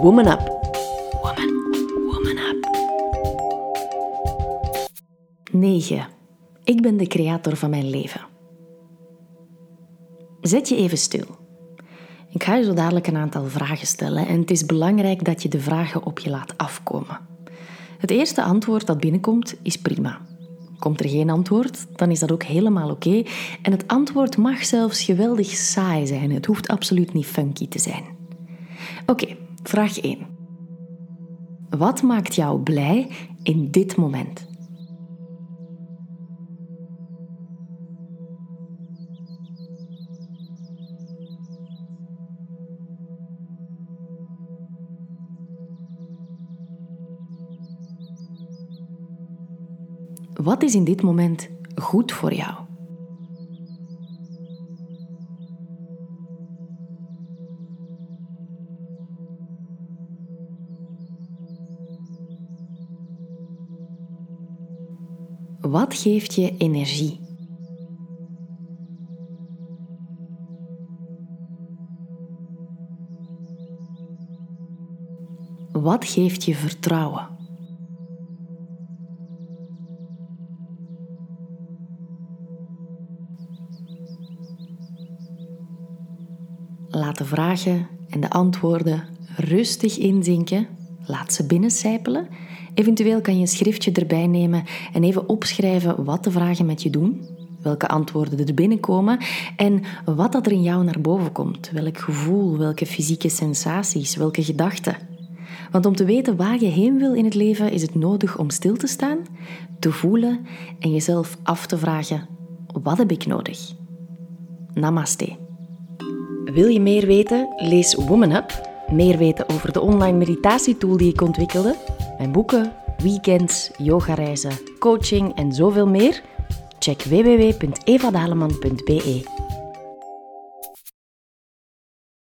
Woman Up. Woman, woman up. 9. Ik ben de creator van mijn leven. Zet je even stil. Ik ga je zo dadelijk een aantal vragen stellen en het is belangrijk dat je de vragen op je laat afkomen. Het eerste antwoord dat binnenkomt is prima. Komt er geen antwoord, dan is dat ook helemaal oké. En het antwoord mag zelfs geweldig saai zijn. Het hoeft absoluut niet funky te zijn. Oké, vraag 1. Wat maakt jou blij in dit moment? Wat is in dit moment goed voor jou? Wat geeft je energie? Wat geeft je vertrouwen? Laat de vragen en de antwoorden rustig inzinken. Laat ze binnencijpelen. Eventueel kan je een schriftje erbij nemen en even opschrijven wat de vragen met je doen, welke antwoorden er binnenkomen en wat dat er in jou naar boven komt. Welk gevoel, welke fysieke sensaties, welke gedachten. Want om te weten waar je heen wil in het leven is het nodig om stil te staan, te voelen en jezelf af te vragen: wat heb ik nodig? Namaste. Wil je meer weten? Lees Woman Up. Meer weten over de online meditatietool die ik ontwikkelde, mijn boeken, weekends, yogareizen, coaching en zoveel meer? Check www.evadaleman.be.